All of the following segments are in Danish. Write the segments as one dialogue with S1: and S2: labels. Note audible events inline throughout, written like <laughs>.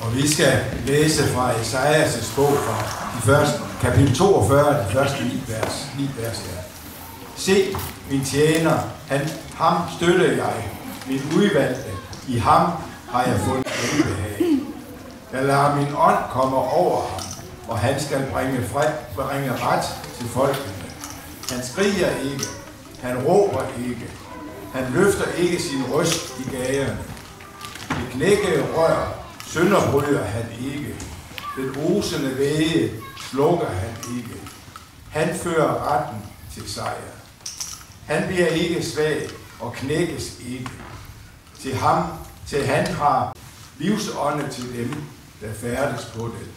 S1: Og vi skal læse fra Esajas' bog fra de første, kapitel 42, de første 9 vers, 9 vers her. Se, min tjener, han, ham støtter jeg, min udvalgte, i ham har jeg fundet velbehag. Jeg lader min ånd komme over ham, og han skal bringe, fred, bringe ret til folkene. Han skriger ikke, han råber ikke, han løfter ikke sin røst i gagerne. Det knækkede rør sønderbryder han ikke. Den osende væge slukker han ikke. Han fører retten til sejr. Han bliver ikke svag og knækkes ikke. Til ham, til han har livsånde til dem, der færdes på det.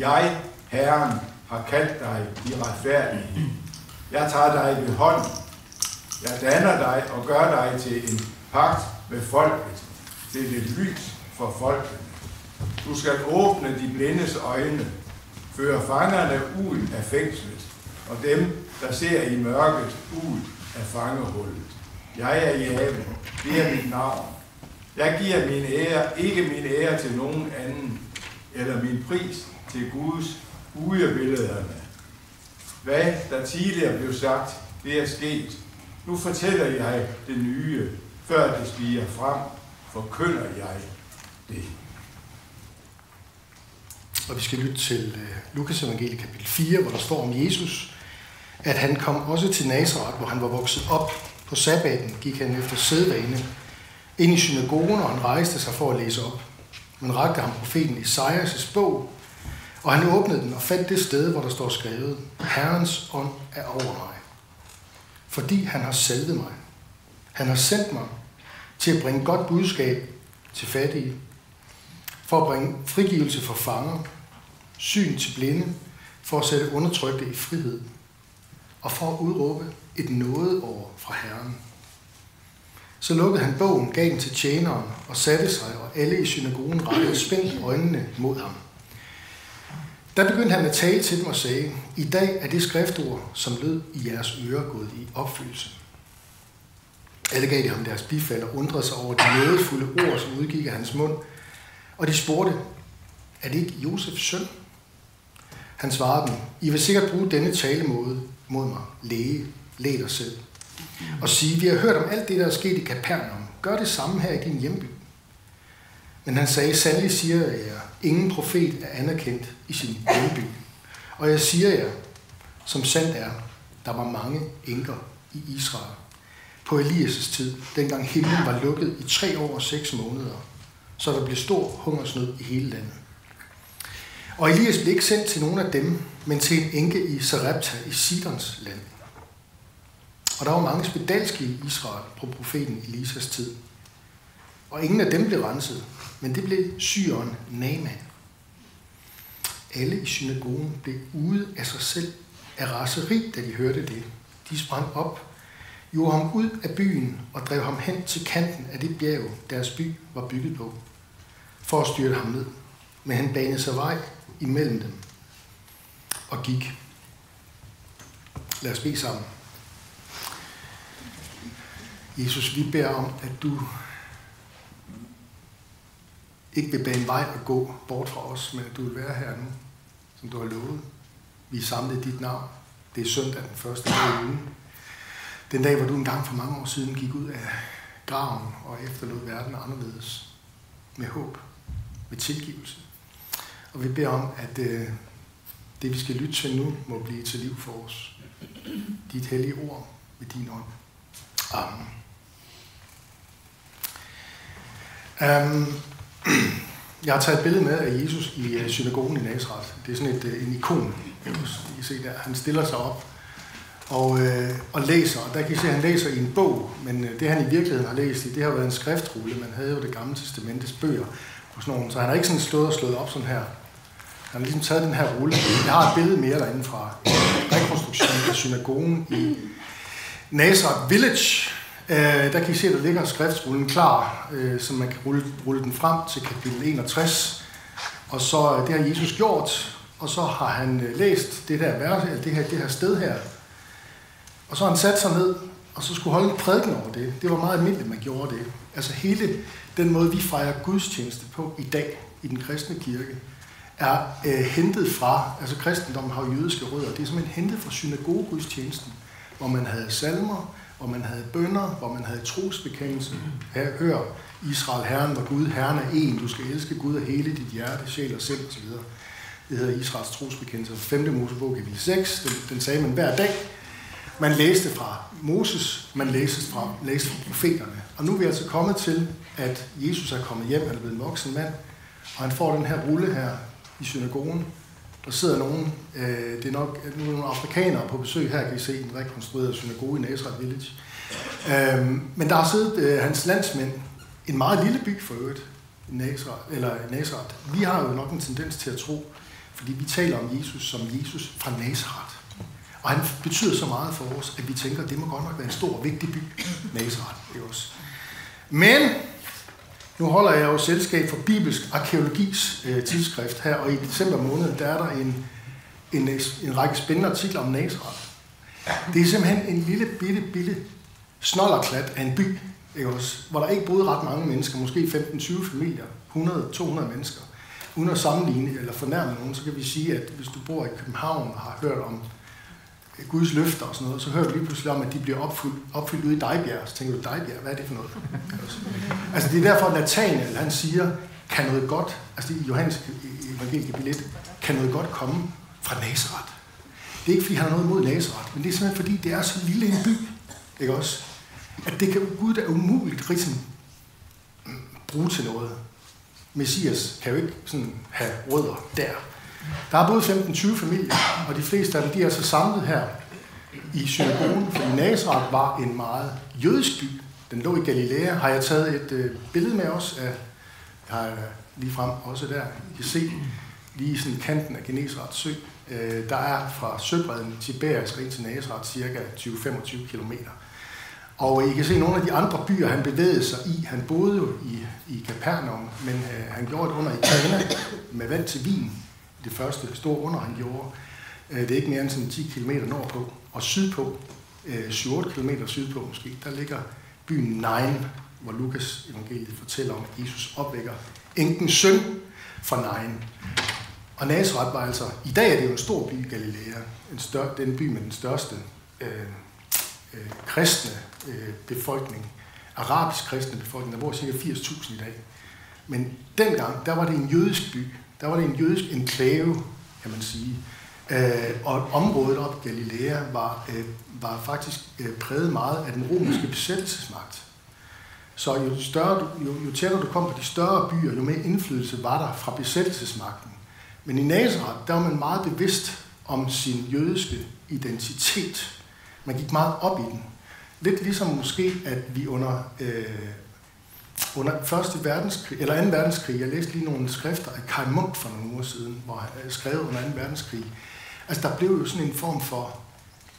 S1: Jeg, Herren, har kaldt dig i retfærdighed. Jeg tager dig ved hånden. Jeg danner dig og gør dig til en pagt med folket, til et lys for folket. Du skal åbne de blindes øjne, føre fangerne ud af fængslet, og dem, der ser i mørket, ud af fangehullet. Jeg er Jave, det er mit navn. Jeg giver min ære, ikke min ære til nogen anden, eller min pris til Guds udebillederne. Hvad der tidligere blev sagt, det er sket. Nu fortæller jeg det nye, før det stiger frem, forkynder jeg det.
S2: Og vi skal lytte til øh, Lukas evangelie kapitel 4, hvor der står om Jesus, at han kom også til Nazareth, hvor han var vokset op. På sabbaten gik han efter sædvane ind i synagogen, og han rejste sig for at læse op. Man rakte ham profeten Isaias' bog, og han åbnede den og fandt det sted, hvor der står skrevet, Herrens ånd er over mig, fordi han har salvet mig. Han har sendt mig til at bringe godt budskab til fattige, for at bringe frigivelse for fanger, syn til blinde, for at sætte undertrykte i frihed, og for at udråbe et nådeår fra Herren. Så lukkede han bogen, gav den til tjeneren og satte sig, og alle i synagogen rettede spændt øjnene mod ham. Der begyndte han at tale til dem og sagde, i dag er det skriftord, som lød i jeres ører, gået i opfyldelse. Alle gav de ham deres bifald og undrede sig over de nådefulde ord, som udgik af hans mund, og de spurgte, er det ikke Josefs søn? Han svarede dem, I vil sikkert bruge denne talemåde mod mig, læge, læg dig selv, og sige, vi har hørt om alt det, der er sket i Kapernaum. Gør det samme her i din hjemby. Men han sagde, sandelig siger jeg jer, ingen profet er anerkendt i sin hjemby. Og jeg siger jer, som sandt er, der var mange enker i Israel. På Elias' tid, dengang himlen var lukket i tre år og seks måneder, så der blev stor hungersnød i hele landet. Og Elias blev ikke sendt til nogen af dem, men til en enke i Sarepta i Sidons land. Og der var mange spedalske i Israel på profeten Elisas tid. Og ingen af dem blev renset, men det blev syren Naaman. Alle i synagogen blev ude af sig selv af raseri, da de hørte det. De sprang op, gjorde ham ud af byen og drev ham hen til kanten af det bjerg, deres by var bygget på, for at styrte ham ned. Men han banede sig vej imellem dem og gik. Lad os bede sammen. Jesus, vi beder om, at du ikke vil bane vej at gå bort fra os, men at du vil være her nu, som du har lovet. Vi er samlet dit navn. Det er søndag den første dag i ugen. Den dag, hvor du engang for mange år siden gik ud af graven og efterlod verden anderledes. Med håb. Med tilgivelse. Og vi beder om, at øh, det, vi skal lytte til nu, må blive til liv for os. Dit hellige ord med din ånd. Amen. Um, <clears throat> jeg har taget et billede med af Jesus i uh, synagogen i Nazareth. Det er sådan et, uh, en ikon. I ser se der. Han stiller sig op og, uh, og læser. Og der kan I se, at han læser i en bog, men uh, det han i virkeligheden har læst i, det har været en skriftrulle. Man havde jo det gamle testamentets bøger på sådan nogle. Så han har ikke sådan stået og slået op sådan her. Han har ligesom taget den her rulle. Jeg har et billede mere derinde fra rekonstruktionen af synagogen i Nazareth Village, Øh, der kan I se, at der ligger skriftrullen klar, øh, så man kan rulle, rulle den frem til kapitel 61. Og så øh, det har Jesus gjort, og så har han øh, læst det der, vers, eller det, her, det her sted her. Og så har han sat sig ned, og så skulle holde en prædiken over det. Det var meget almindeligt, at man gjorde det. Altså hele den måde, vi fejrer gudstjeneste på i dag i den kristne kirke, er øh, hentet fra, altså kristendommen har jo jødiske rødder, det er simpelthen hentet fra synagogegudstjenesten, hvor man havde salmer, hvor man havde bønder, hvor man havde trosbekendelse. Her, hør, Israel, Herren var Gud, Herren er en, du skal elske Gud af hele dit hjerte, sjæl og sind osv. Det hedder Israels trosbekendelse. 5. Mosebog, kapitel 6, den, den sagde man hver dag. Man læste fra Moses, man læste fra, læste fra profeterne. Og nu er vi altså kommet til, at Jesus er kommet hjem, han er blevet en voksen mand, og han får den her rulle her i synagogen. Der sidder nogen, øh, det er nok nogle afrikanere på besøg her, kan I se en rekonstrueret synagoge i Nazareth Village. Øh, men der har siddet øh, hans landsmænd, en meget lille by for øvrigt, Nazareth, eller Nazareth. Vi har jo nok en tendens til at tro, fordi vi taler om Jesus som Jesus fra Nazareth. Og han betyder så meget for os, at vi tænker, at det må godt nok være en stor og vigtig by, Nazareth. Ikke også? Men nu holder jeg jo selskab for Bibelsk Arkeologis øh, tidsskrift her, og i december måned, der er der en, en, en række spændende artikler om Nazareth. Det er simpelthen en lille bitte, bitte snollerklat af en by, ikke også? hvor der ikke boede ret mange mennesker, måske 15-20 familier, 100-200 mennesker. Uden at sammenligne eller fornærme nogen, så kan vi sige, at hvis du bor i København og har hørt om Guds løfter og sådan noget, så hører du lige pludselig om, at de bliver opfyldt, opfyldt ude i Dejbjerg. Så tænker du, Dejbjerg, hvad er det for noget? <laughs> altså det er derfor, at Nathaniel, han siger, kan noget godt, altså i Johannes evangeliet kapitel 1, kan noget godt komme fra Nazareth. Det er ikke, fordi han har noget imod Nazareth, men det er simpelthen, fordi det er så lille en by, ikke også? At det kan Gud da umuligt ligesom mm, bruge til noget. Messias kan jo ikke sådan have rødder der. Der er både 15-20 familier, og de fleste af dem de er så samlet her i synagogen, fordi Nazareth var en meget jødisk by. Den lå i Galilea. Har jeg taget et øh, billede med os af, jeg har øh, lige frem også der, I kan se lige i sådan kanten af Genesarets sø. Øh, der er fra søbredden Tiberias ind til Nazareth cirka 20-25 km. Og øh, I kan se nogle af de andre byer, han bevægede sig i. Han boede jo i, i Capernaum, men øh, han gjorde det under i med vand til vin det første store under, han gjorde. Øh, det er ikke mere end sådan 10 km nordpå. Og sydpå, øh, 7-8 km sydpå måske, der ligger byen Nain, hvor Lukas evangeliet fortæller om, at Jesus opvækker enkens søn fra Nain. Og Nazareth var altså, i dag er det jo en stor by i Galilea, en stør, den by med den største øh, øh, kristne øh, befolkning, arabisk kristne befolkning, der bor cirka 80.000 i dag. Men dengang, der var det en jødisk by, der var det en jødisk enklave, kan man sige. Øh, og området op Galilea var, øh, var faktisk øh, præget meget af den romerske besættelsesmagt. Så jo, større du, jo, jo tættere du kom på de større byer, jo mere indflydelse var der fra besættelsesmagten. Men i Nazareth, der var man meget bevidst om sin jødiske identitet. Man gik meget op i den. Lidt ligesom måske, at vi under øh, under første verdenskrig, eller 2. verdenskrig, jeg læste lige nogle skrifter af Kai Munk for nogle uger siden, hvor han skrev under 2. verdenskrig. Altså der blev jo sådan en form for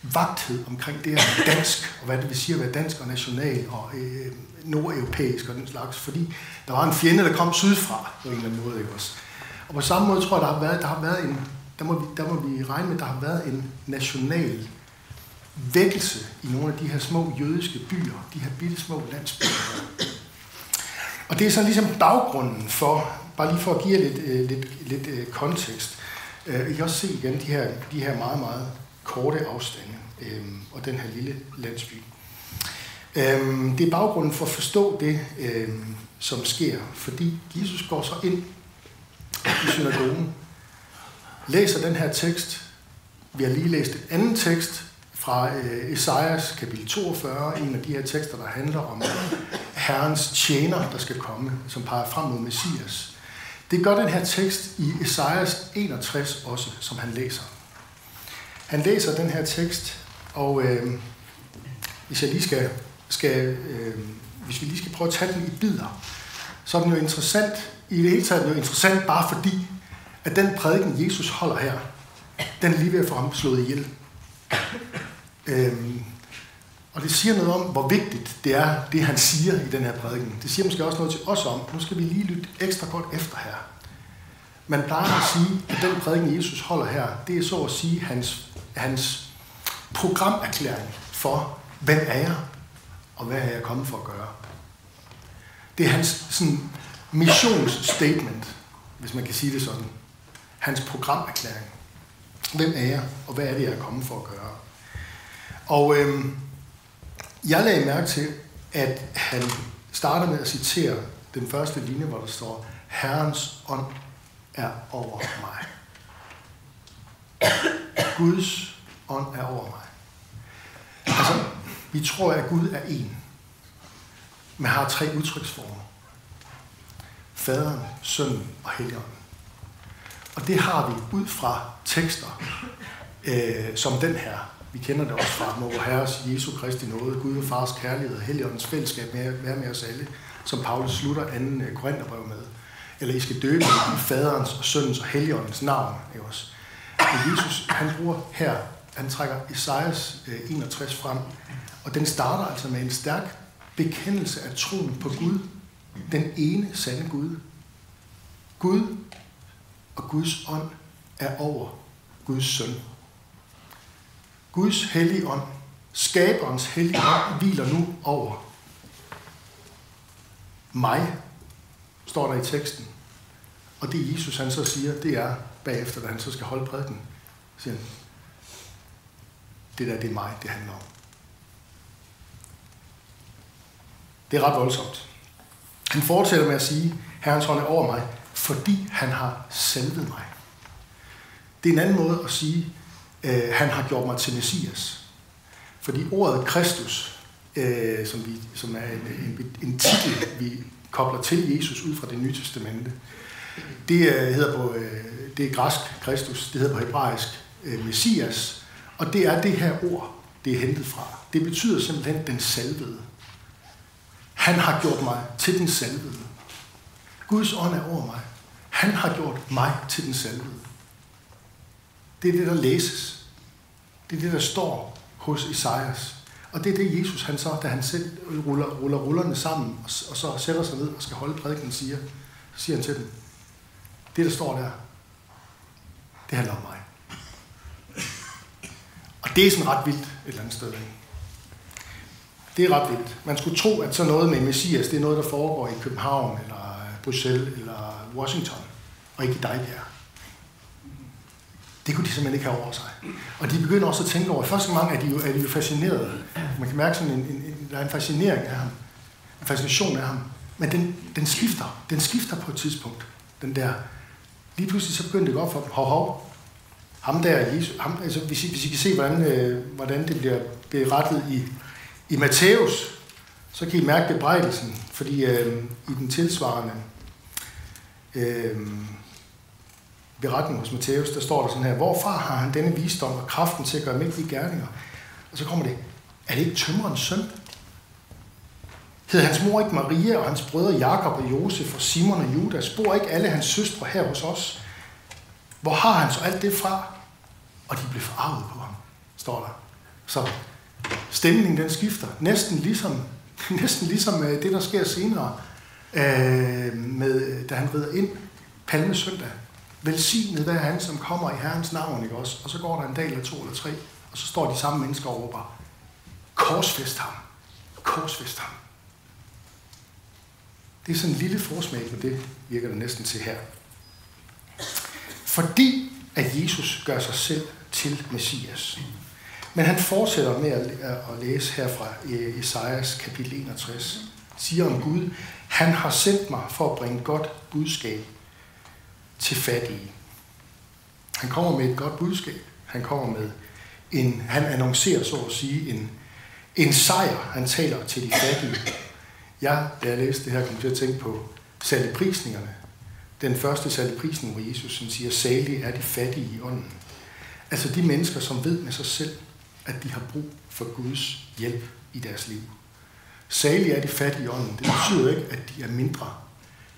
S2: vagthed omkring det at være dansk, og hvad det vil sige at være dansk og national og øh, nordeuropæisk og den slags, fordi der var en fjende, der kom sydfra på en eller anden måde. Ikke også? Og på samme måde tror jeg, der har været, der har været en, der må, vi, der må vi regne med, at der har været en national vækkelse i nogle af de her små jødiske byer, de her bitte små landsbyer. Og det er så ligesom baggrunden for, bare lige for at give jer lidt, øh, lidt, lidt øh, kontekst. Øh, I kan også se igen de her, de her meget, meget korte afstande øh, og den her lille landsby. Øh, det er baggrunden for at forstå det, øh, som sker, fordi Jesus går så ind i synagogen, læser den her tekst. Vi har lige læst en anden tekst, fra øh, Esajas kapitel 42, en af de her tekster, der handler om Herrens tjener, der skal komme, som peger frem mod Messias. Det gør den her tekst i Esajas 61 også, som han læser. Han læser den her tekst, og øh, hvis jeg lige skal, skal øh, hvis vi lige skal prøve at tage den i bidder, så er den jo interessant, i det hele taget er den jo interessant bare fordi, at den prædiken, Jesus holder her, den er lige ved at få ham slået ihjel. Øhm, og det siger noget om, hvor vigtigt det er, det han siger i den her prædiken. Det siger måske også noget til os om, nu skal vi lige lytte ekstra godt efter her. Man plejer at sige, at den prædiken, Jesus holder her, det er så at sige hans, hans programerklæring for, hvem er jeg, og hvad er jeg kommet for at gøre? Det er hans sådan, missionsstatement, hvis man kan sige det sådan. Hans programerklæring. Hvem er jeg, og hvad er det, jeg er kommet for at gøre? Og øh, jeg lagde mærke til, at han starter med at citere den første linje, hvor der står, Herrens ånd er over mig. Guds ånd er over mig. Altså, vi tror, at Gud er en, men har tre udtryksformer. Faderen, Sønnen og Helligånden. Og det har vi ud fra tekster, øh, som den her. Vi kender det også fra vores Herres Jesu Kristi nåde, Gud og Fars kærlighed og Helligåndens fællesskab med at være med os alle, som Paulus slutter anden øh, Korintherbrev med. Eller I skal døbe i faderens og søndens og Helligåndens navn. Ikke også? Men Jesus, han bruger her, han trækker Esajas 61 øh, frem, og den starter altså med en stærk bekendelse af troen på Gud, den ene sande Gud. Gud og Guds ånd er over Guds søn. Guds hellige ånd, skaberens hellige ånd, hviler nu over mig, står der i teksten. Og det Jesus han så siger, det er bagefter, da han så skal holde prædiken, siger han, det der, det er mig, det handler om. Det er ret voldsomt. Han fortsætter med at sige, Herrens hånd er over mig, fordi han har salvet mig. Det er en anden måde at sige, øh, han har gjort mig til Messias. Fordi ordet Kristus, øh, som, vi, som er en, en, en titel, vi kobler til Jesus ud fra det nye testamente, det øh, hedder på, øh, det er græsk Kristus, det hedder på hebraisk øh, Messias, og det er det her ord, det er hentet fra. Det betyder simpelthen den salvede. Han har gjort mig til den salvede. Guds ånd er over mig. Han har gjort mig til den salvede. Det er det, der læses. Det er det, der står hos Esajas. Og det er det, Jesus han så, da han selv ruller, ruller rullerne sammen, og, og så sætter sig ned og skal holde prædiken, siger, så siger han til dem, det, der står der, det handler om mig. Og det er sådan ret vildt et eller andet sted. Ikke? Det er ret vildt. Man skulle tro, at sådan noget med Messias, det er noget, der foregår i København, eller Bruxelles, eller Washington, og ikke i Dejbjerg. Det kunne de simpelthen ikke have over sig. Og de begynder også at tænke over, første mange er de jo, er de jo fascinerede. Man kan mærke sådan en, en, en, der er en fascinering af ham. En fascination af ham. Men den, den skifter. Den skifter på et tidspunkt. Den der, lige pludselig så begynder det godt op for dem. Hov, hov. Ham der, Jesus, ham, altså, hvis, I, hvis I kan se, hvordan, øh, hvordan det bliver berettet i, i Matthæus, så kan I mærke bebrejdelsen, fordi øh, i den tilsvarende øh, beretning hos Matthæus, der står der sådan her, hvorfra har han denne visdom og kraften til at gøre mægtige gerninger? Og så kommer det, er det ikke tømmerens søn? Hed hans mor ikke Maria og hans brødre Jakob og Josef og Simon og Judas? Bor ikke alle hans søstre her hos os? Hvor har han så alt det fra? Og de blev forarvet på ham, står der. Så stemningen den skifter. Næsten ligesom, <laughs> næsten ligesom øh, det, der sker senere, øh, med, da han rider ind palmesøndag. Velsignet hver han, som kommer i Herrens navn, ikke også? Og så går der en dag eller to eller tre, og så står de samme mennesker over bare, korsfest ham. Korsfest ham. Det er sådan en lille forsmag på det, virker det næsten til her. Fordi at Jesus gør sig selv til Messias. Men han fortsætter med at, læse her fra øh, Esajas kapitel 61. Siger om Gud, han har sendt mig for at bringe godt budskab til fattige. Han kommer med et godt budskab. Han kommer med en, han annoncerer så at sige en, en sejr. Han taler til de fattige. Jeg, da jeg læste det her, kom til at tænke på saligprisningerne. Den første saligprisning, hvor Jesus siger, salig er de fattige i ånden. Altså de mennesker, som ved med sig selv, at de har brug for Guds hjælp i deres liv. Salig er de fattige i ånden. Det betyder ikke, at de er mindre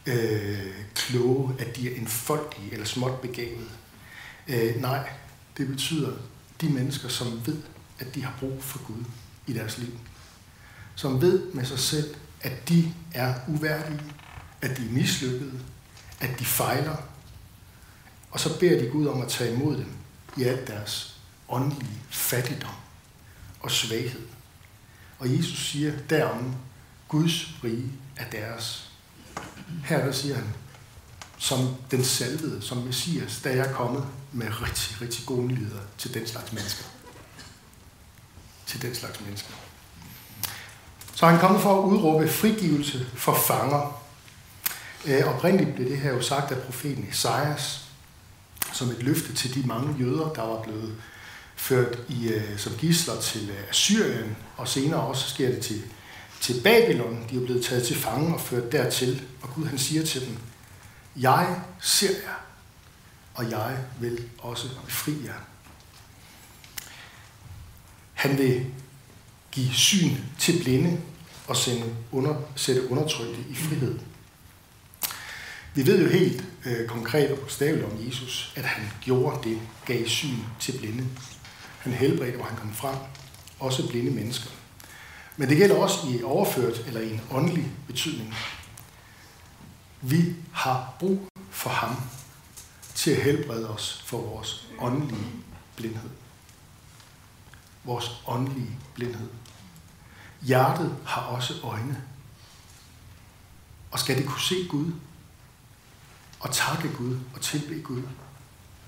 S2: øh, kloge, at de er enfoldige eller småt begavede. Øh, nej, det betyder de mennesker, som ved, at de har brug for Gud i deres liv. Som ved med sig selv, at de er uværdige, at de er mislykkede, at de fejler, og så beder de Gud om at tage imod dem i alt deres åndelige fattigdom og svaghed. Og Jesus siger derom, Guds rige er deres. Her der siger han, som den salvede, som Messias, da jeg er kommet med rigtig, rigtig gode nyheder til den slags mennesker. Til den slags mennesker. Så han kommet for at udråbe frigivelse for fanger. Øh, oprindeligt blev det her jo sagt af profeten Esajas, som et løfte til de mange jøder, der var blevet ført i, øh, som gisler til øh, Assyrien, og senere også sker det til, til Babylon. De er blevet taget til fange og ført dertil, og Gud han siger til dem, jeg ser jer, og jeg vil også befri jer. Han vil give syn til blinde og sende under, sætte undertrykte i frihed. Vi ved jo helt øh, konkret og bogstaveligt om Jesus, at han gjorde det, gav syn til blinde. Han helbredte, hvor han kom frem, også blinde mennesker. Men det gælder også i overført eller i en åndelig betydning. Vi har brug for ham til at helbrede os for vores åndelige blindhed. Vores åndelige blindhed. Hjertet har også øjne. Og skal det kunne se Gud, og takke Gud og tilbe Gud,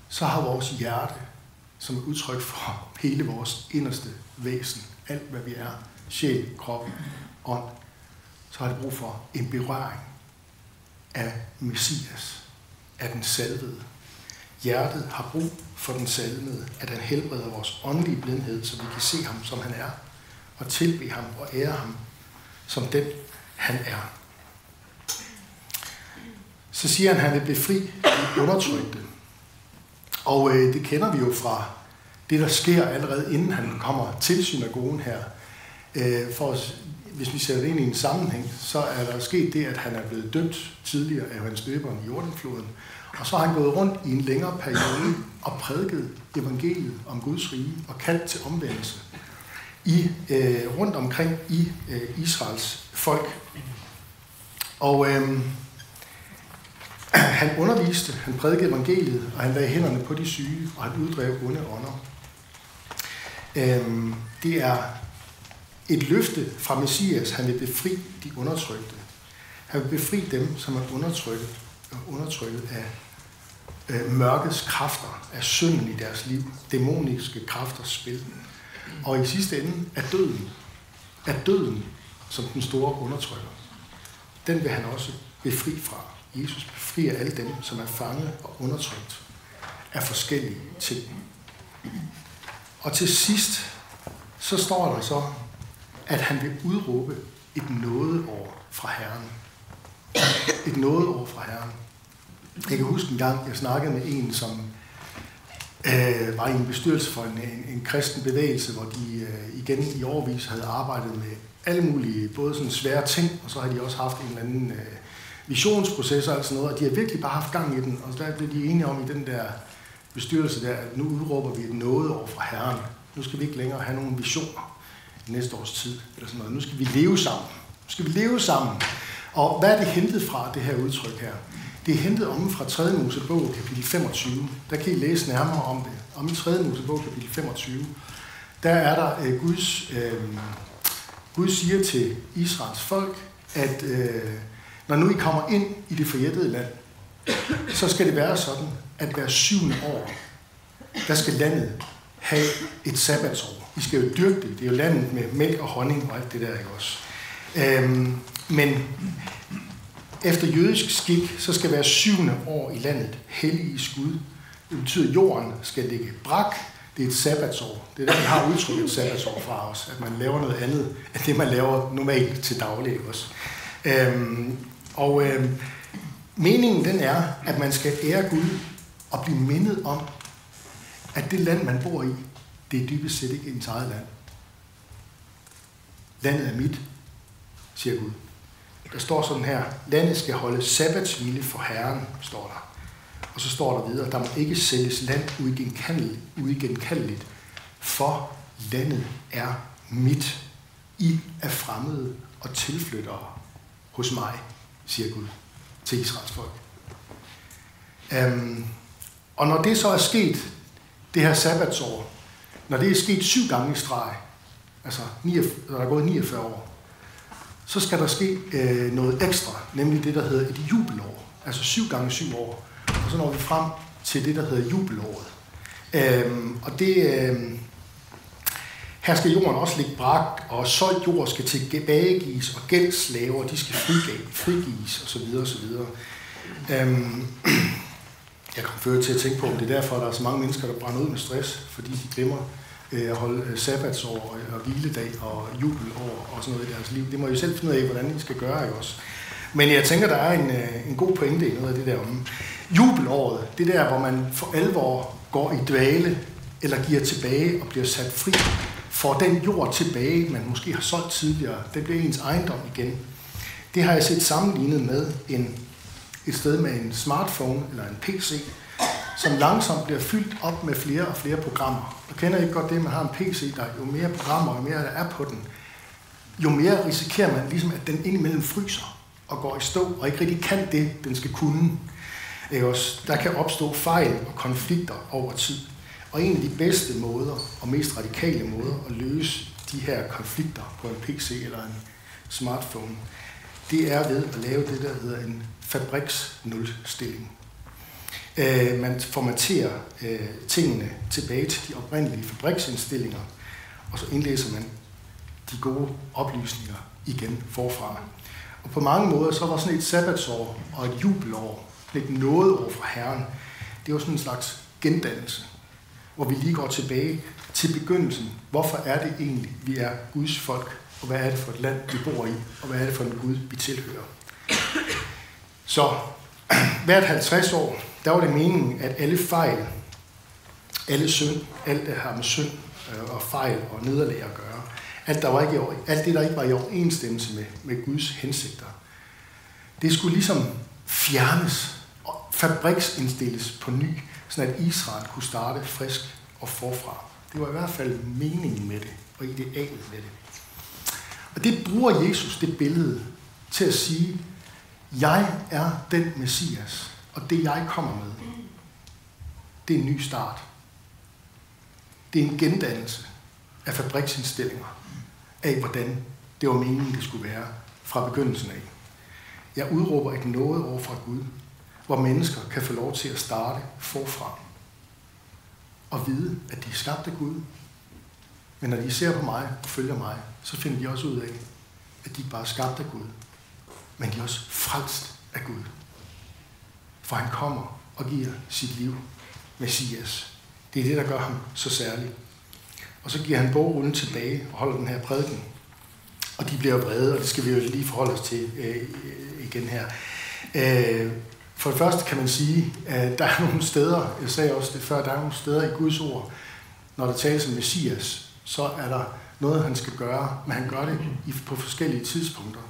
S2: så har vores hjerte, som er udtryk for hele vores inderste væsen, alt hvad vi er, sjæl, krop, ånd, så har det brug for en berøring af Messias, af den salvede. Hjertet har brug for den salvede, at han helbreder vores åndelige blindhed, så vi kan se ham, som han er, og tilbe ham og ære ham, som den han er. Så siger han, at han vil befri de undertrykte. Og øh, det kender vi jo fra det, der sker allerede inden han kommer til synagogen her. Øh, for os, hvis vi sætter det ind i en sammenhæng, så er der sket det, at han er blevet dømt tidligere af Johannes Døberen i Jordanfloden. Og så har han gået rundt i en længere periode og prædiket evangeliet om Guds rige og kaldt til omvendelse i, øh, rundt omkring i øh, Israels folk. Og øh, han underviste, han prædikede evangeliet, og han lagde hænderne på de syge, og han uddrev onde ånder. Øh, det er et løfte fra Messias, han vil befri de undertrykte. Han vil befri dem, som er undertrykket, undertrykket af øh, mørkets kræfter, af synden i deres liv, dæmoniske kræfters spil. Og i sidste ende er døden, er døden som den store undertrykker. Den vil han også befri fra. Jesus befrier alle dem, som er fanget og undertrykt af forskellige ting. Og til sidst, så står der så, at han vil udråbe et nådeår fra Herren. Et nådeår fra Herren. Jeg kan huske en gang, jeg snakkede med en, som øh, var i en bestyrelse for en, en, en kristen bevægelse, hvor de øh, igen i årvis havde arbejdet med alle mulige, både sådan svære ting, og så har de også haft en eller anden øh, visionsproces og sådan noget, og de har virkelig bare haft gang i den, og der blev de enige om i den der bestyrelse der, at nu udråber vi et noget over fra Herren. Nu skal vi ikke længere have nogen visioner næste års tid, eller sådan noget. Nu skal vi leve sammen. Nu skal vi leve sammen. Og hvad er det hentet fra, det her udtryk her? Det er hentet om fra 3. Mosebog, kapitel 25. Der kan I læse nærmere om det. Om i 3. Mosebog, kapitel 25. Der er der øh, Guds, øh, Gud siger til Israels folk, at øh, når nu I kommer ind i det forjættede land, så skal det være sådan, at hver syvende år, der skal landet have et sabbatsår. Vi skal jo dyrke det. Det er jo landet med mælk og honning og alt det der, ikke også? Øhm, men efter jødisk skik, så skal være syvende år i landet hellig skud. Det betyder, at jorden skal ligge brak. Det er et sabbatsår. Det er der, vi har udtrykket sabbatsår fra os, at man laver noget andet end det, man laver normalt til daglig også. Øhm, og øhm, meningen den er, at man skal ære Gud og blive mindet om, at det land, man bor i, det er dybest set ikke ens eget land. Landet er mit, siger Gud. Der står sådan her, landet skal holde sabbatsvile for Herren, står der. Og så står der videre, der må ikke sælges land uigenkaldeligt, for landet er mit. I er fremmede og tilflyttere hos mig, siger Gud til Israels folk. Øhm, og når det så er sket, det her sabbatsår, når det er sket syv gange i streg, altså 49, der er gået 49 år, så skal der ske øh, noget ekstra, nemlig det, der hedder et jubelår. Altså 7 gange 7 år. Og så når vi frem til det, der hedder jubelåret. Øhm, og det, øh, her skal jorden også ligge brak, og solgt jord skal tilbagegives, og gældslaver, de skal frigives, osv. osv. Øhm, <clears throat> jeg kom før til at tænke på, om det er derfor, at der er så mange mennesker, der brænder ud med stress, fordi de glemmer Øh, at holde øh, sabbatsår og, og hviledag og jubelår og sådan noget i deres liv. Det må I selv finde ud af, hvordan I skal gøre, ikke også? Men jeg tænker, der er en, en god pointe i noget af det der om jubelåret. Det der, hvor man for alvor går i dvale, eller giver tilbage og bliver sat fri, får den jord tilbage, man måske har solgt tidligere. Det bliver ens ejendom igen. Det har jeg set sammenlignet med en, et sted med en smartphone eller en PC, som langsomt bliver fyldt op med flere og flere programmer. Og kender ikke godt det, man har en PC, der jo mere programmer, jo mere der er på den, jo mere risikerer man ligesom, at den indimellem fryser og går i stå, og ikke rigtig kan det, den skal kunne. Også? Der kan opstå fejl og konflikter over tid. Og en af de bedste måder og mest radikale måder at løse de her konflikter på en PC eller en smartphone, det er ved at lave det, der hedder en fabriksnulstilling. Øh, man formaterer øh, tingene tilbage til de oprindelige fabriksindstillinger, og så indlæser man de gode oplysninger igen forfra. Og på mange måder, så var sådan et sabbatsår og et jubelår, et over fra Herren, det var sådan en slags gendannelse, hvor vi lige går tilbage til begyndelsen. Hvorfor er det egentlig, vi er Guds folk, og hvad er det for et land, vi bor i, og hvad er det for en Gud, vi tilhører. Så <clears throat> hvert 50 år, der var det meningen, at alle fejl, alle synd, alt det har med synd øh, og fejl og nederlag at gøre, alt, der var ikke, alt det, der ikke var i overensstemmelse med, med Guds hensigter, det skulle ligesom fjernes og fabriksindstilles på ny, så at Israel kunne starte frisk og forfra. Det var i hvert fald meningen med det, og idealet med det. Og det bruger Jesus, det billede, til at sige, jeg er den Messias, og det jeg kommer med, det er en ny start. Det er en gendannelse af fabriksindstillinger af, hvordan det var meningen, det skulle være fra begyndelsen af. Jeg udråber et noget over fra Gud, hvor mennesker kan få lov til at starte forfra og vide, at de er skabt af Gud. Men når de ser på mig og følger mig, så finder de også ud af, at de ikke bare er skabt af Gud, men de er også frelst af Gud. For han kommer og giver sit liv, Messias. Det er det, der gør ham så særlig. Og så giver han bogrullen tilbage og holder den her prædiken. Og de bliver vrede, og det skal vi jo lige forholde os til øh, øh, igen her. Øh, for det første kan man sige, at der er nogle steder, jeg sagde også det før, der er nogle steder i Guds ord, når der tales om Messias, så er der noget, han skal gøre, men han gør det på forskellige tidspunkter.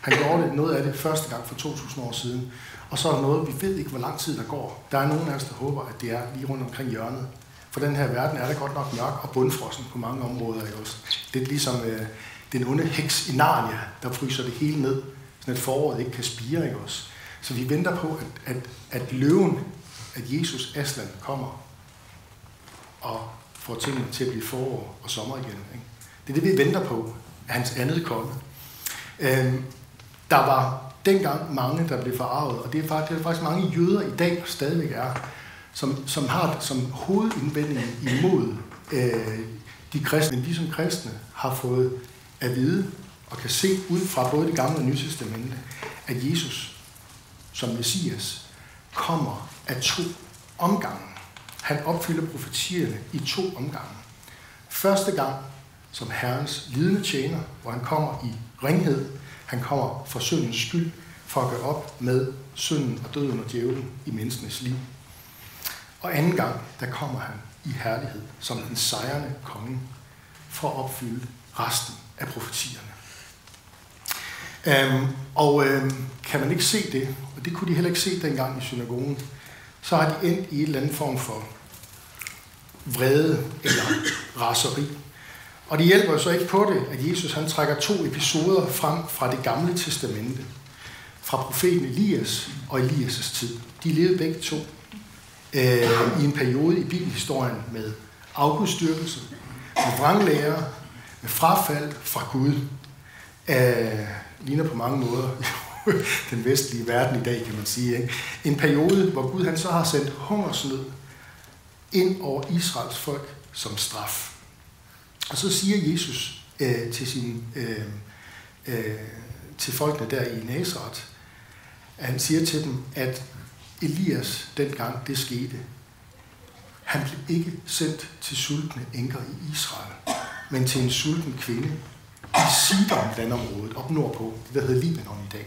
S2: Han gjorde det, noget af det første gang for 2000 år siden, og så er der noget, vi ved ikke, hvor lang tid der går. Der er nogen af os, der håber, at det er lige rundt omkring hjørnet. For den her verden er der godt nok mørk og bundfrossen på mange områder. Ikke også? Det er ligesom øh, den onde heks i Narnia, der fryser det hele ned, så at foråret ikke kan spire. Ikke også? Så vi venter på, at, at, at løven, at Jesus Aslan kommer og får tingene til at blive forår og sommer igen. Ikke? Det er det, vi venter på, at hans andet komme. Øhm, der var dengang mange, der blev forarvet, og det er faktisk, det er faktisk mange jøder i dag stadigvæk er, som, som har det som hovedindvending imod øh, de kristne. Men vi som kristne har fået at vide og kan se ud fra både det gamle og nye testamente, at Jesus som Messias kommer af to omgange. Han opfylder profetierne i to omgange. Første gang som Herrens lidende tjener, hvor han kommer i ringhed. Han kommer for syndens skyld, for at gøre op med synden og døden og djævlen i menneskenes liv. Og anden gang, der kommer han i herlighed som den sejrende konge, for at opfylde resten af profetierne. Øhm, og øhm, kan man ikke se det, og det kunne de heller ikke se dengang i synagogen, så har de endt i en eller anden form for vrede eller raseri. Og det hjælper jo så ikke på det, at Jesus han trækker to episoder frem fra det gamle testamente. Fra profeten Elias og Elias' tid. De levede begge to øh, i en periode i bibelhistorien med afgudstyrkelse, med vranglærer, frafald fra Gud. Øh, ligner på mange måder <laughs> den vestlige verden i dag, kan man sige. Ikke? En periode, hvor Gud han så har sendt hungersnød ind over Israels folk som straf. Og så siger Jesus øh, til, sin, øh, øh, til folkene der i Nazareth, at han siger til dem, at Elias dengang det skete, han blev ikke sendt til sultne enker i Israel, men til en sulten kvinde i Sidon landområdet op nordpå, det der hedder Libanon i dag.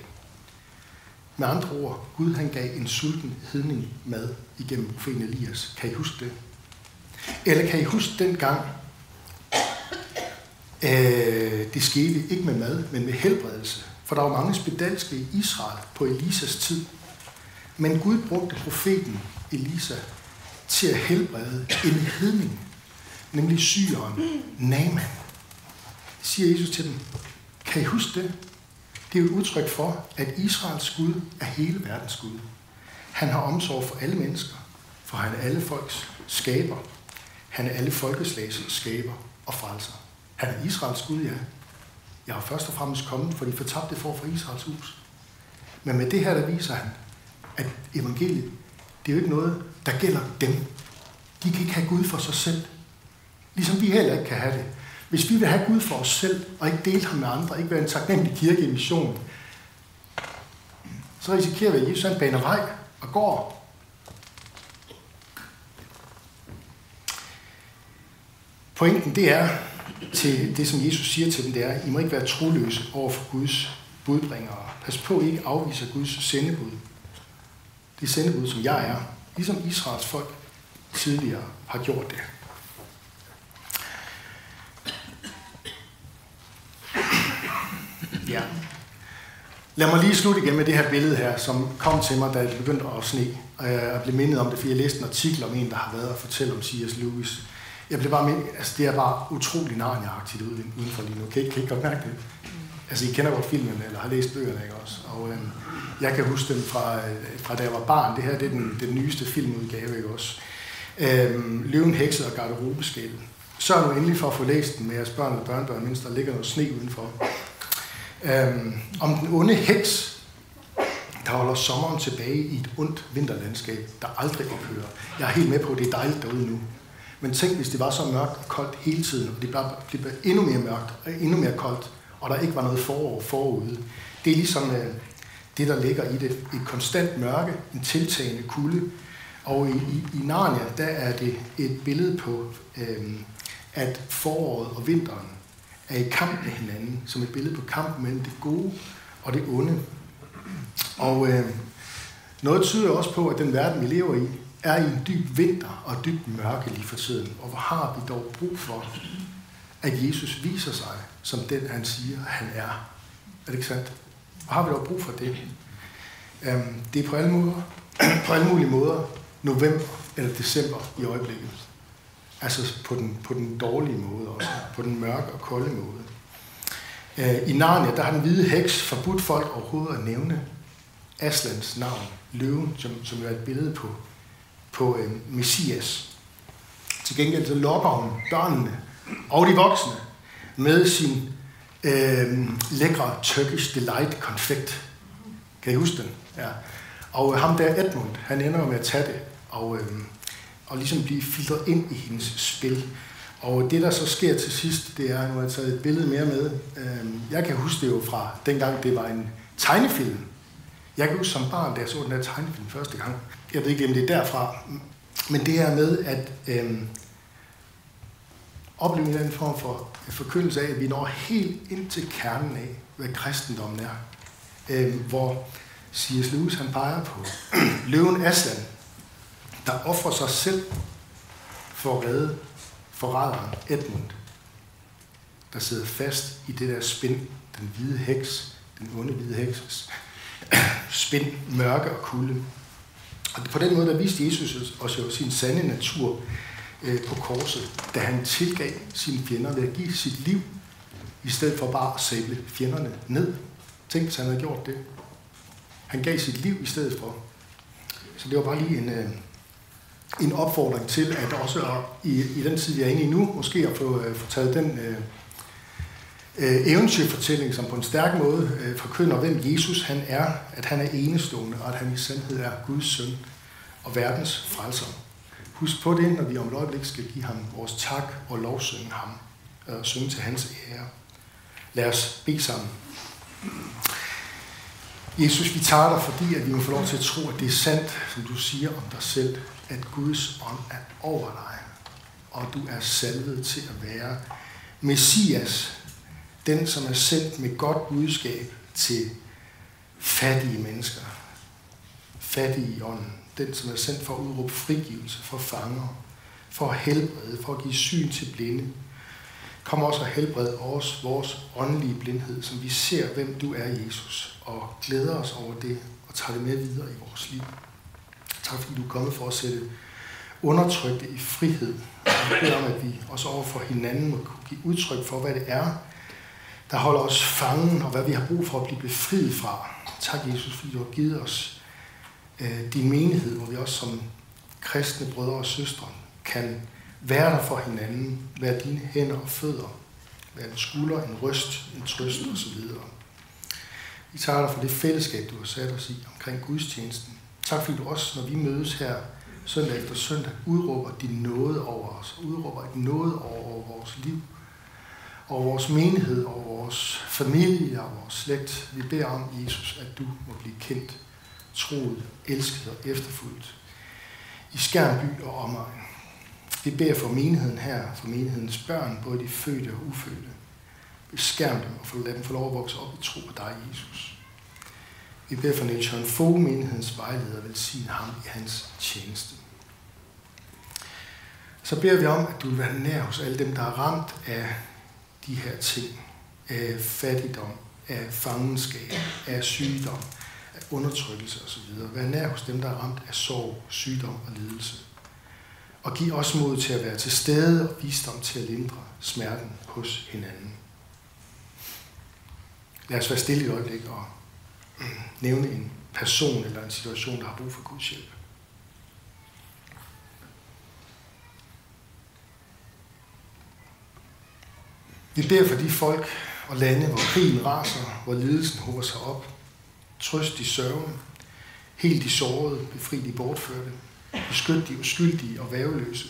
S2: Med andre ord, Gud han gav en sulten hedning mad igennem profeten Elias. Kan I huske det? Eller kan I huske den gang, øh, det skete ikke med mad, men med helbredelse? For der var mange spedalske i Israel på Elisas tid. Men Gud brugte profeten Elisa til at helbrede en hedning, nemlig syren Naaman. Siger Jesus til dem, kan I huske det? Det er jo et udtryk for, at Israels Gud er hele verdens Gud. Han har omsorg for alle mennesker, for han er alle folks skaber. Han er alle folkeslags skaber og frelser. Er er Israels Gud, ja. Jeg har først og fremmest kommet for de fortabte for fra Israels hus. Men med det her, der viser han, at evangeliet, det er jo ikke noget, der gælder dem. De kan ikke have Gud for sig selv. Ligesom vi heller ikke kan have det. Hvis vi vil have Gud for os selv, og ikke dele ham med andre, ikke være en taknemmelig kirke i mission, så risikerer vi, at Jesus han baner vej og går. Pointen det er, til det som Jesus siger til dem, det er, I må ikke være troløse over for Guds budbringere. Pas på, at I ikke afviser Guds sendebud. Det sendebud, som jeg er, ligesom Israels folk tidligere har gjort det. Ja. Lad mig lige slutte igen med det her billede her, som kom til mig, da det begyndte at sne. Og jeg blev mindet om det, fordi jeg læste en artikel om en, der har været og fortælle om C.S. Lewis. Jeg blev bare med, altså det er bare utrolig narniagtigt uden for lige nu. Kan I, kan I godt mærke det? Altså I kender godt filmen, eller har læst bøgerne, ikke også? Og øhm, jeg kan huske den fra, øh, fra da jeg var barn. Det her det er den, den nyeste filmudgave, ikke også? Øhm, Løven, Hekset og Garderobeskæld. Sørg nu endelig for at få læst den med jeres børn og børnebørn, mens der ligger noget sne udenfor øhm, om den onde heks, der holder sommeren tilbage i et ondt vinterlandskab, der aldrig ophører. Jeg er helt med på, at det er dejligt derude nu. Men tænk, hvis det var så mørkt og koldt hele tiden, og det blev endnu mere mørkt og endnu mere koldt, og der ikke var noget forår forude. Det er ligesom øh, det, der ligger i det. Et konstant mørke, en tiltagende kulde. Og i, i, i Narnia, der er det et billede på, øh, at foråret og vinteren er i kamp med hinanden, som et billede på kamp mellem det gode og det onde. Og øh, noget tyder også på, at den verden, vi lever i, er i en dyb vinter og dyb mørke lige for tiden. Og hvor har vi dog brug for, at Jesus viser sig som den, han siger, han er. Er det ikke sandt? Hvor har vi dog brug for det? Øhm, det er på alle, måder, <clears throat> på alle mulige måder november eller december i øjeblikket. Altså på den, på den dårlige måde også. På den mørke og kolde måde. Øh, I Narnia, der har den hvide heks forbudt folk overhovedet at nævne Aslans navn, løven, som, som er et billede på, på øh, Messias. Til gengæld så lokker hun børnene og de voksne med sin øh, lækre Turkish Delight konfekt. Kan I huske den? Ja. Og øh, ham der Edmund, han ender med at tage det, og øh, og ligesom blive filtreret ind i hendes spil. Og det, der så sker til sidst, det er, nu har jeg taget et billede mere med. Øh, jeg kan huske det jo fra dengang, det var en tegnefilm. Jeg kan huske som barn, da jeg så den der tegnefilm første gang. Jeg ved ikke, om det er derfra. Men det her med at øh, opleve en anden form for forkyndelse af, at vi når helt ind til kernen af, hvad kristendommen er. Øh, hvor C.S. Lewis han peger på <clears throat> løven Aslan, der offrer sig selv for at redde forræderen Edmund, der sidder fast i det der spind, den hvide heks, den onde hvide heks, <clears throat> spind, mørke og kulde. Og på den måde, der viste Jesus os jo sin sande natur øh, på korset, da han tilgav sine fjender ved at give sit liv, i stedet for bare at sable fjenderne ned. Tænk, hvis han havde gjort det. Han gav sit liv i stedet for. Så det var bare lige en, øh, en opfordring til, at også i, i den tid, vi er inde i nu, måske at få, øh, få taget den, Øh, øh, eventyrfortælling, som på en stærk måde øh, forkynder, hvem Jesus han er, at han er enestående, og at han i sandhed er Guds søn og verdens frelser. Husk på det, når vi om et øjeblik skal give ham vores tak og lovsynge ham, og synge til hans ære. Lad os bede sammen. Jesus, vi tager dig, fordi at vi må få lov til at tro, at det er sandt, som du siger om dig selv, at Guds ånd er over dig, og du er salvet til at være Messias, den som er sendt med godt budskab til fattige mennesker, fattige i ånden, den som er sendt for at udråbe frigivelse for fanger, for at helbrede, for at give syn til blinde. Kom også og helbred os vores åndelige blindhed, som vi ser, hvem du er, Jesus, og glæder os over det og tager det med videre i vores liv. Tak fordi du er kommet for at sætte undertrykte i frihed. Og jeg beder om, at vi også over for hinanden må kunne give udtryk for, hvad det er, der holder os fangen, og hvad vi har brug for at blive befriet fra. Tak, Jesus, fordi du har givet os øh, din menighed, hvor vi også som kristne brødre og søstre kan være der for hinanden, være dine hænder og fødder, være en skulder, en ryst, en trøst osv. Vi takker dig for det fællesskab, du har sat os i omkring gudstjenesten. Tak fordi du også, når vi mødes her søndag efter søndag, udråber din nåde over os, udråber din nåde over vores liv, over vores menighed, over vores familie og vores slægt. Vi beder om, Jesus, at du må blive kendt, troet, elsket og efterfulgt i Skærby og omegn. Vi beder for menigheden her, for menighedens børn, både de fødte og ufødte. Beskærm dem og lad dem få lov at vokse op i tro på dig, Jesus. Vi beder for Niels Jørgen Fogh, menighedens vejleder, velsigne ham i hans tjeneste. Så beder vi om, at du vil være nær hos alle dem, der er ramt af de her ting. Af fattigdom, af fangenskab, af sygdom, af undertrykkelse osv. Vær nær hos dem, der er ramt af sorg, sygdom og lidelse. Og giv os mod til at være til stede og visdom til at lindre smerten hos hinanden. Lad os være stille i øjeblik og nævne en person eller en situation, der har brug for Guds hjælp. Vi beder for de folk og lande, hvor krigen raser, hvor lidelsen hover sig op. Trøst de sørgende, helt de sårede, befri de bortførte, beskyt de uskyldige og væveløse,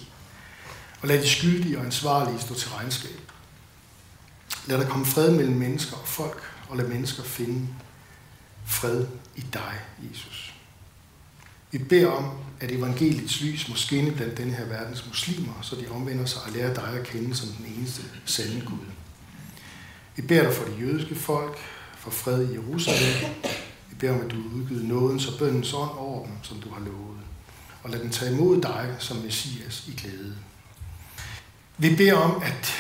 S2: og lad de skyldige og ansvarlige stå til regnskab. Lad der komme fred mellem mennesker og folk, og lad mennesker finde fred i dig, Jesus. Vi beder om, at evangeliets lys må skinne blandt denne her verdens muslimer, så de omvender sig og lærer dig at kende som den eneste sande Gud. Vi beder dig for det jødiske folk, for fred i Jerusalem. Vi beder om, at du udgiver nådens og bøndens ånd over dem, som du har lovet. Og lad den tage imod dig som Messias i glæde. Vi beder om, at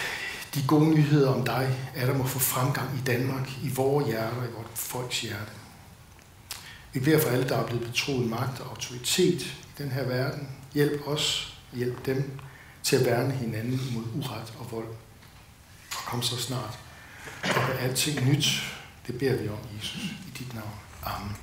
S2: de gode nyheder om dig er der må få fremgang i Danmark, i vores hjerter, i vores folks hjerte. Vi beder for alle, der er blevet betroet magt og autoritet i den her verden. Hjælp os, hjælp dem til at værne hinanden mod uret og vold. Og kom så snart. Og gør alting nyt. Det beder vi om, Jesus, i dit navn. Amen.